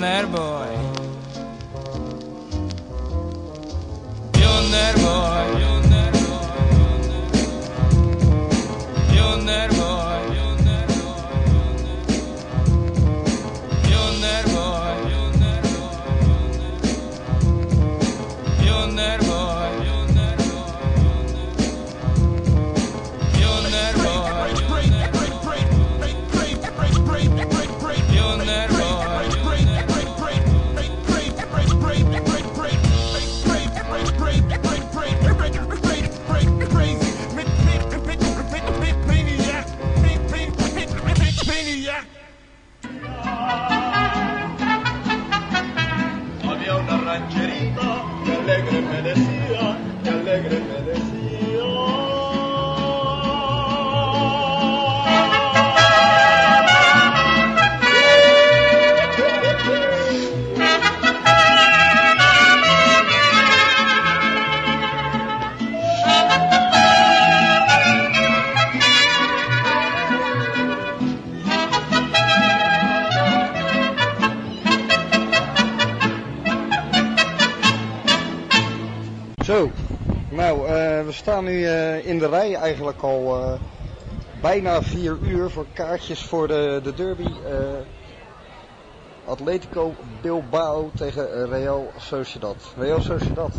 that boy. Staan nu eh, in de rij eigenlijk al eh, bijna vier uur voor kaartjes voor de, de derby. eh, Atletico Bilbao tegen Real Sociedad. Real Sociedad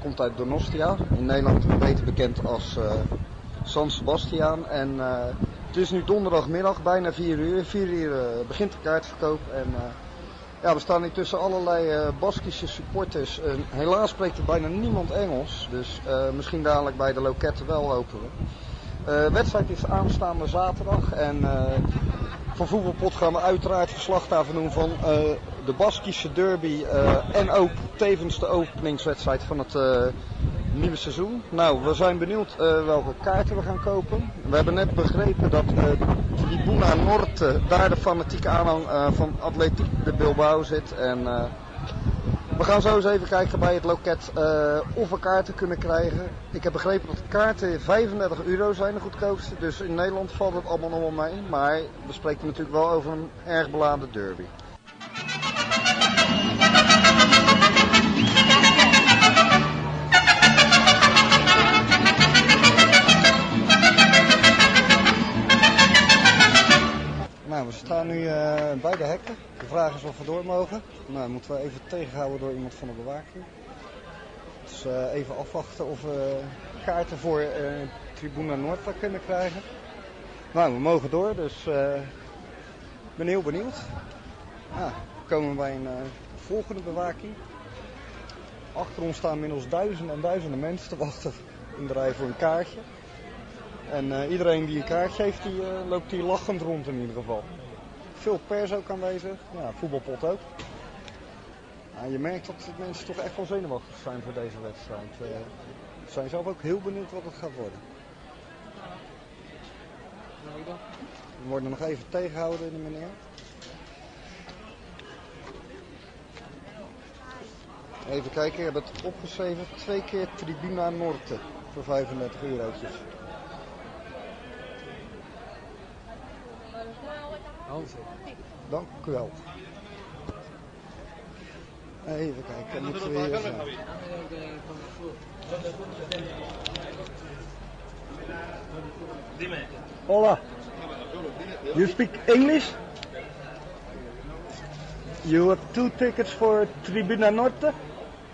komt uit Donostia, in Nederland beter bekend als San Sebastian. En het is nu donderdagmiddag, bijna vier uur. Vier uur begint de kaartverkoop en... ja, we staan hier tussen allerlei eh, Baskische supporters. Helaas spreekt er bijna niemand Engels, dus eh, misschien dadelijk bij de loketten wel hopen we. Eh, wedstrijd is aanstaande zaterdag en van Voetbalpot gaan we uiteraard verslag daarvan doen van de Baskische derby en ook tevens de openingswedstrijd van het nieuwe seizoen. Nou, we zijn benieuwd eh, welke kaarten we gaan kopen. We hebben net begrepen dat eh Tribuna Norte daar de fanatieke aanhang eh, van Atletiek de Bilbao zit. En eh, we gaan zo eens even kijken bij het loket eh, of we kaarten kunnen krijgen. Ik heb begrepen dat kaarten 35 euro zijn de goedkoopste. Dus in Nederland valt het allemaal nog wel mee. Maar we spreken natuurlijk wel over een erg beladen derby. Eh, bij de hekken. De vraag is of we door mogen. Nou, moeten we even tegenhouden door iemand van de bewaking. Dus eh, even afwachten of we kaarten voor eh Tribuna Noord kunnen krijgen. Nou, we mogen door, dus eh, ik ben heel benieuwd. Ja, we komen bij een eh, volgende bewaking. Achter ons staan inmiddels duizenden en duizenden mensen te wachten in de rij voor een kaartje. En eh, iedereen die een kaartje heeft, die eh, loopt hier lachend rond in ieder geval. Veel pers ook aanwezig, ja, voetbalpot ook. Je merkt dat mensen toch echt wel zenuwachtig zijn voor deze wedstrijd. Eh, ze zijn zelf ook heel benieuwd wat het gaat worden. We worden nog even tegengehouden, de meneer. Even kijken, ik heb het opgeschreven. Twee keer Tribuna Norte voor 35 eurotjes. Dank u wel. Even kijken, moeten we hier zijn. Hola. You speak English? You have two tickets for Tribuna Norte?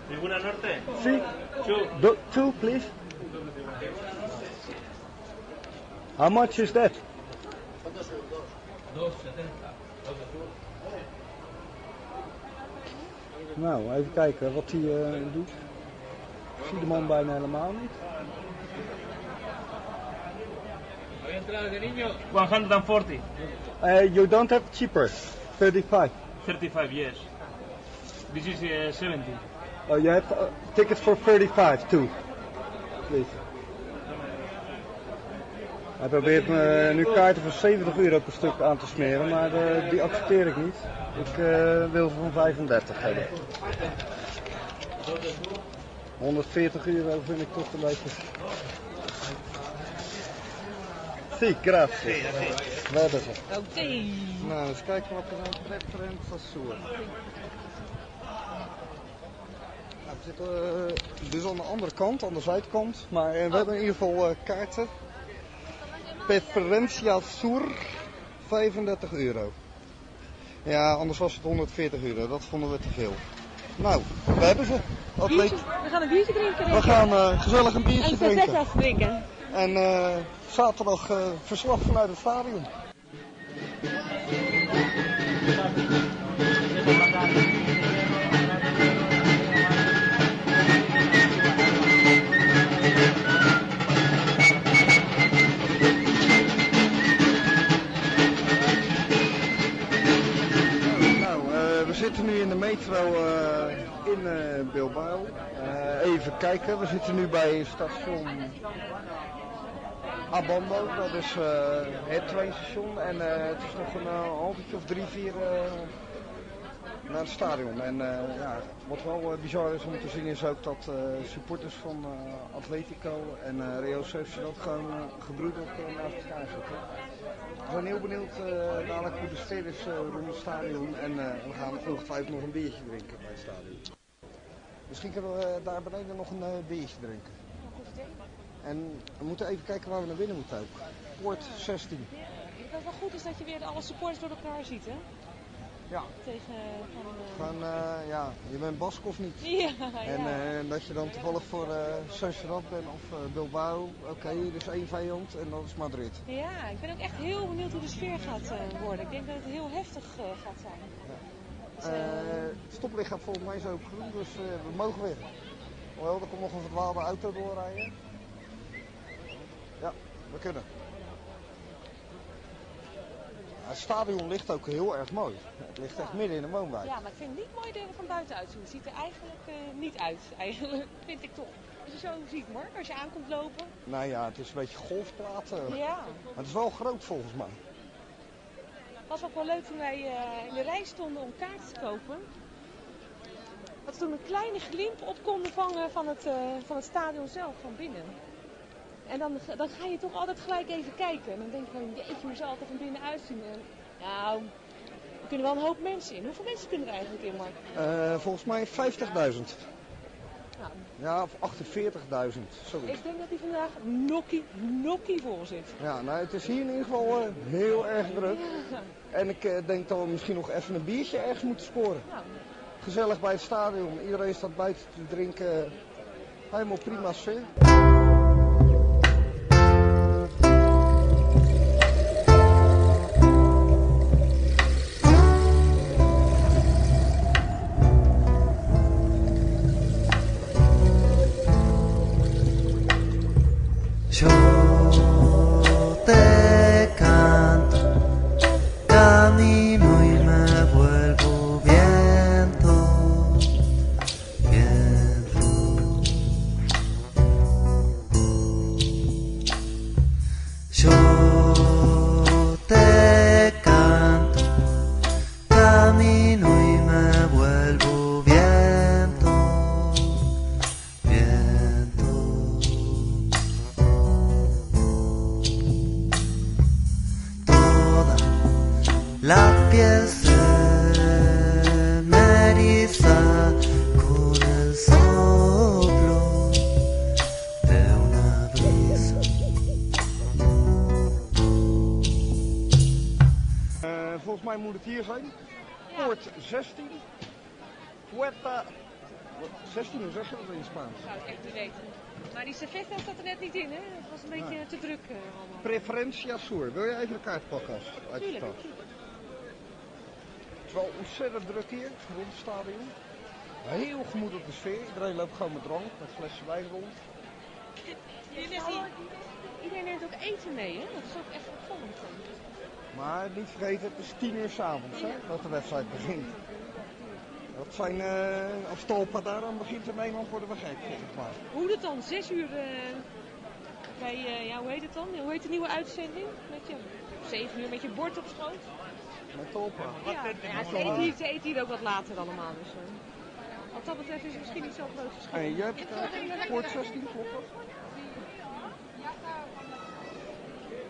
Tribuna Norte. Sí. Two. Do, two, please. How much is that? Nou, even kijken wat hij eh, doet. Ik zie de man bijna helemaal niet. 140. Uh, you don't have cheaper. 35. 35, yes. This is uh, 70. Oh, you have uh, tickets for 35 too. Please. Hij probeert me nu kaarten voor 70 euro per stuk aan te smeren, maar eh, die accepteer ik niet. Ik eh, wil van 35 hebben. 140 euro vind ik toch een beetje gracias. We hebben ze. Oké. Nou, eens kijken wat er aan preferenza Sur. Nou, we zitten eh, dus aan de andere kant, aan de zuidkant. Maar we hebben in ieder geval kaarten. Preferentia Sur, 35 euro. Ja, anders was het 140 euro. Dat vonden we te veel. Nou, we hebben ze. Biertje, we gaan een biertje drinken. We gaan eh, gezellig een biertje En drinken. cervezas drinken. En eh, zaterdag eh, verslag vanuit het stadion. In de metro eh, in eh, Bilbao. Eh, even kijken, we zitten nu bij station Abando, dat is eh, het treinstation. En het is nog een uh, halfje of drie, vier naar het stadion. En ja, wat wel bizar is om te zien is ook dat supporters van Atletico en Real Sociedad gewoon uh, gebroedeld uh, naast elkaar zitten. We zijn heel benieuwd eh, dadelijk hoe de sfeer is eh, rond het stadion. En eh, we gaan ongetwijfeld nog een biertje drinken bij het stadion. Misschien kunnen we daar beneden nog een biertje drinken. En we moeten even kijken waar we naar binnen moeten ook. Poort 16. Wat wel goed is dat je weer alle supporters door elkaar ziet, hè? Ja. Tegen van... eh, Gewoon, eh, ja, je bent Bask of niet? Ja, En ja. eh, dat je dan toevallig voor Sociedad bent of Bilbao. Oké, is één vijand en dat is Madrid. ja, ik ben ook echt heel benieuwd hoe de sfeer gaat worden. Ik denk dat het heel heftig gaat zijn. Dus, Eh, het stoplicht gaat volgens mij zo op groen, dus we mogen weer. Hoewel, er komt nog een verdwaalde auto doorrijden. Ja, we kunnen. Het stadion ligt ook heel erg mooi. Het ligt echt midden in de woonwijk. ja, maar ik vind het niet mooi dat er van buiten uitzien. Het ziet er eigenlijk eh, niet uit, eigenlijk, vind ik toch. Als je zo ziet, Mark, als je aankomt lopen. Nou ja, het is een beetje golfplaten. Ja. Maar het is wel groot volgens mij. Het was ook wel leuk toen wij eh, in de rij stonden om kaarten te kopen. Dat we toen een kleine glimp op konden vangen van het, eh, van het stadion zelf, van binnen. En dan, dan ga je toch altijd gelijk even kijken. En dan denk je van, jeetje, hoe zal het er van binnen uitzien? En, nou, er kunnen wel een hoop mensen in. Hoeveel mensen kunnen er eigenlijk in, Mark? Eh, volgens mij 50.000. Nou, Ja, of 48.000. Zoiets. ik denk dat die vandaag nokkie, nokkie vol zit. Ja, nou het is hier in ieder geval heel erg druk. En ik eh, denk dat we misschien nog even een biertje ergens moeten scoren. Nou, Gezellig bij het stadion. Iedereen staat buiten te drinken. Helemaal prima sfeer. Volgens mij moet het hier zijn. Poort 16. Puerta 16, hoe zeg je dat in Spaans? zou ik echt niet weten. Maar die servetta zat er net niet in, hè? Het was een beetje te druk eh, allemaal. Preferentia Sur. Wil je even een kaart pakken als uit stad? Het is wel ontzettend druk hier, rond het stadion. Heel gemoedelijke sfeer. Iedereen loopt gewoon met drank, met flessen wijn rond. Iedereen neemt ook eten mee, hè? Dat is ook echt opvallend. Maar niet vergeten, het is 10 uur s'avonds hè, dat de wedstrijd begint. Dat zijn, eh, als Tolpa daar aan begint in Nederland worden we gek volgens mij. Hoe het dan? Zes uur eh, bij, eh, ja, hoe heet het dan? Hoe heet de nieuwe uitzending? Met je, zeven uur met je bord op schoot? Met Tolpa. Ja, ja ze, eten hier, ze eten hier ook wat later allemaal. Dus, wat dat betreft is het misschien niet zo'n groot verschil. Hey, je hebt uh, Poort 16, klopt dat?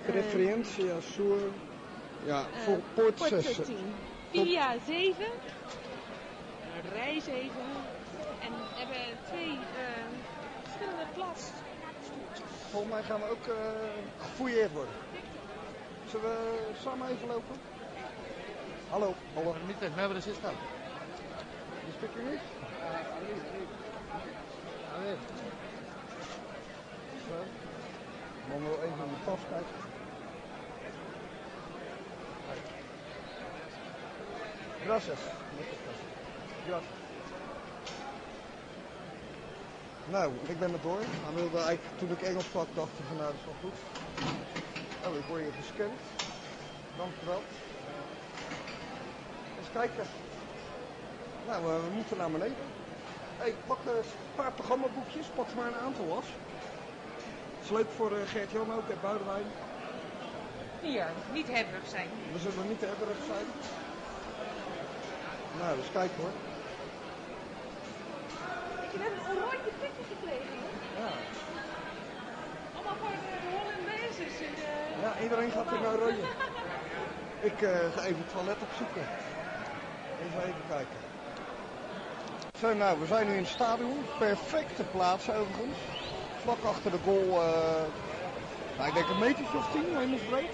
Preferentia Sur. Ja, voor Eh, Port Port 6. 16. Via 7. Rij 7. En we hebben twee eh, verschillende klas. Volgens mij gaan we ook eh gefouilleerd worden. Zullen we samen even lopen? Hallo, hallo. Niet tegen mij, maar er zit staan. Je spreekt u niet? Zo. Dan wil even in de tas kijken. Gracias. Gracias. Nou, ik ben er door. Hij wilde eigenlijk, toen ik Engels sprak, dacht ik van nou, dat is wel goed. Oh, ik word hier gescand. Dankjewel. Eens kijken. Nou, eh, we moeten naar beneden. Hey, pak eh, een paar programmaboekjes, pak er maar een aantal af. Dat is leuk voor eh, Gert-Jan ook en Boudewijn. Hier, niet hebberig zijn. We zullen niet te hebberig zijn. Nou, eens kijken hoor. Ik heb een oranje pikje gekregen. Ja. Allemaal voor de, en de- ja, iedereen gaat er naar rooien. Ik eh, ga even het toilet opzoeken. Even even kijken. Zo, nou, we zijn nu in het stadion. Perfecte plaats overigens. Vlak achter de goal. eh, nou, ik denk een metertje of tien, hemelsbreed.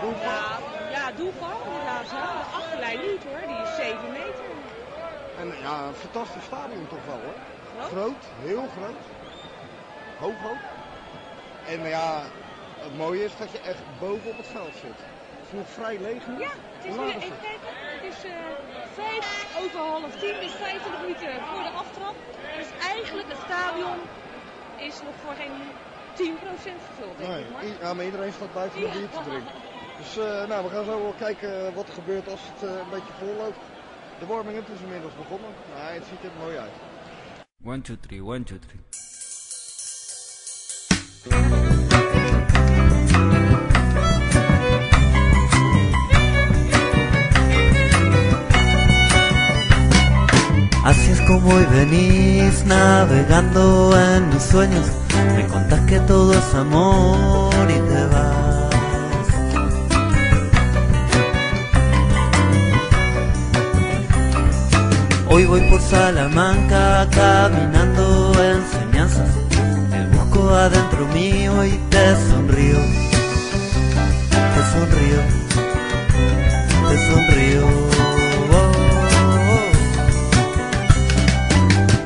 Doelpaal. Ja, doelpaal inderdaad. De achterlijn niet hoor, die is 7 meter. En ja, een fantastisch stadion toch wel hoor. Groot? Groot, heel groot. Hoog ook. En ja, het mooie is dat je echt boven op het veld zit. Het is nog vrij leeg nu. Ja, het is nu, even het? kijken, het is eh 5 over half 10, dus 25 minuten voor de aftrap. Dus eigenlijk het stadion is nog voor geen 10% gevuld, denk Nee, ik maar. ja, maar iedereen staat buiten om Ja. bier te drinken. Dus eh, nou, we gaan zo wel kijken wat er gebeurt als het eh, een beetje vol loopt. De warming-up is inmiddels begonnen. Nou, het ziet er mooi uit. One, two, three, one, two, three. Así es como hoy venís navegando en mis sueños. Me contás que todo es amor y te vas. Hoy voy por Salamanca caminando enseñanzas. Te busco adentro mío y te sonrío. Te sonrío. Te sonrío.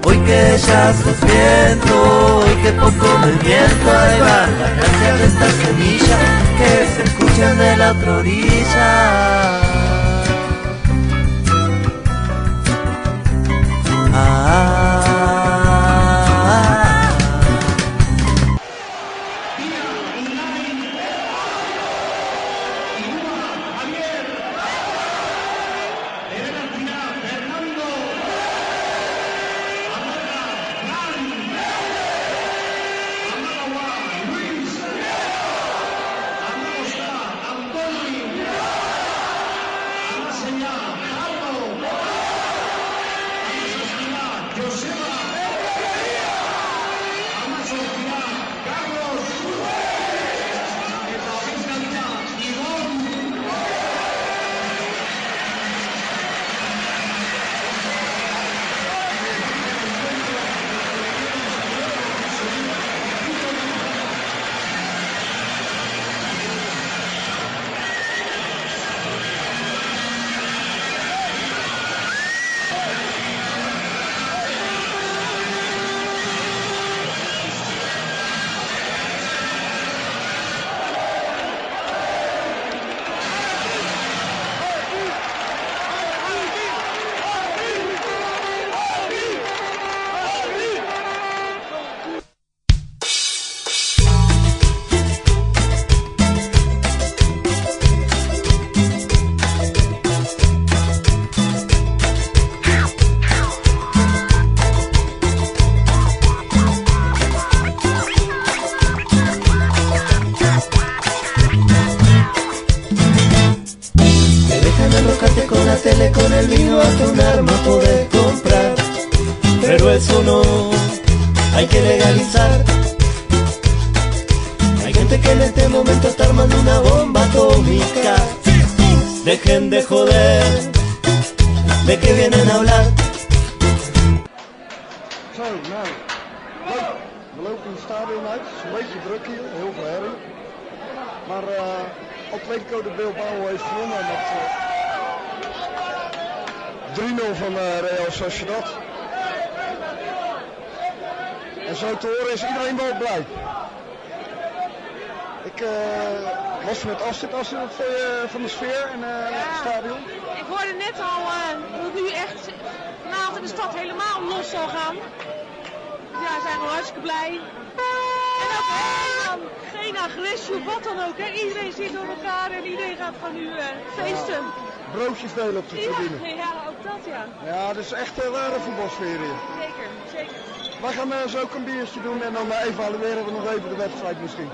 Hoy que ya sos viento, hoy que poco me miento, ahí va la gracia de esta semilla que se escucha de la otra orilla. Dejen de joder, de que vienen a hablar. Zo, nou. We lopen het stadion uit. Het is een beetje druk hier, heel veel herrie. Maar eh Atletico de Bilbao heeft gewonnen met eh 3-0 van eh, Real Sociedad. En zo te horen is iedereen wel blij. Ik eh, was met. Astrid, wat vond je van de sfeer en eh, het stadion? Ik hoorde net al eh, dat het nu echt vanavond in de stad helemaal los zal gaan. Ja, we zijn wel hartstikke blij. En ook helemaal geen agressie of wat dan ook. Hè. Iedereen zit door elkaar en iedereen gaat van nu eh, feesten. Broodjes delen op de tribune. Ja, ook dat ja. Ja, het is echt een rare voetbalsfeer hier. Zeker, zeker. Wij gaan eh, zo ook een biertje doen en dan eh, evalueren we nog even de wedstrijd misschien.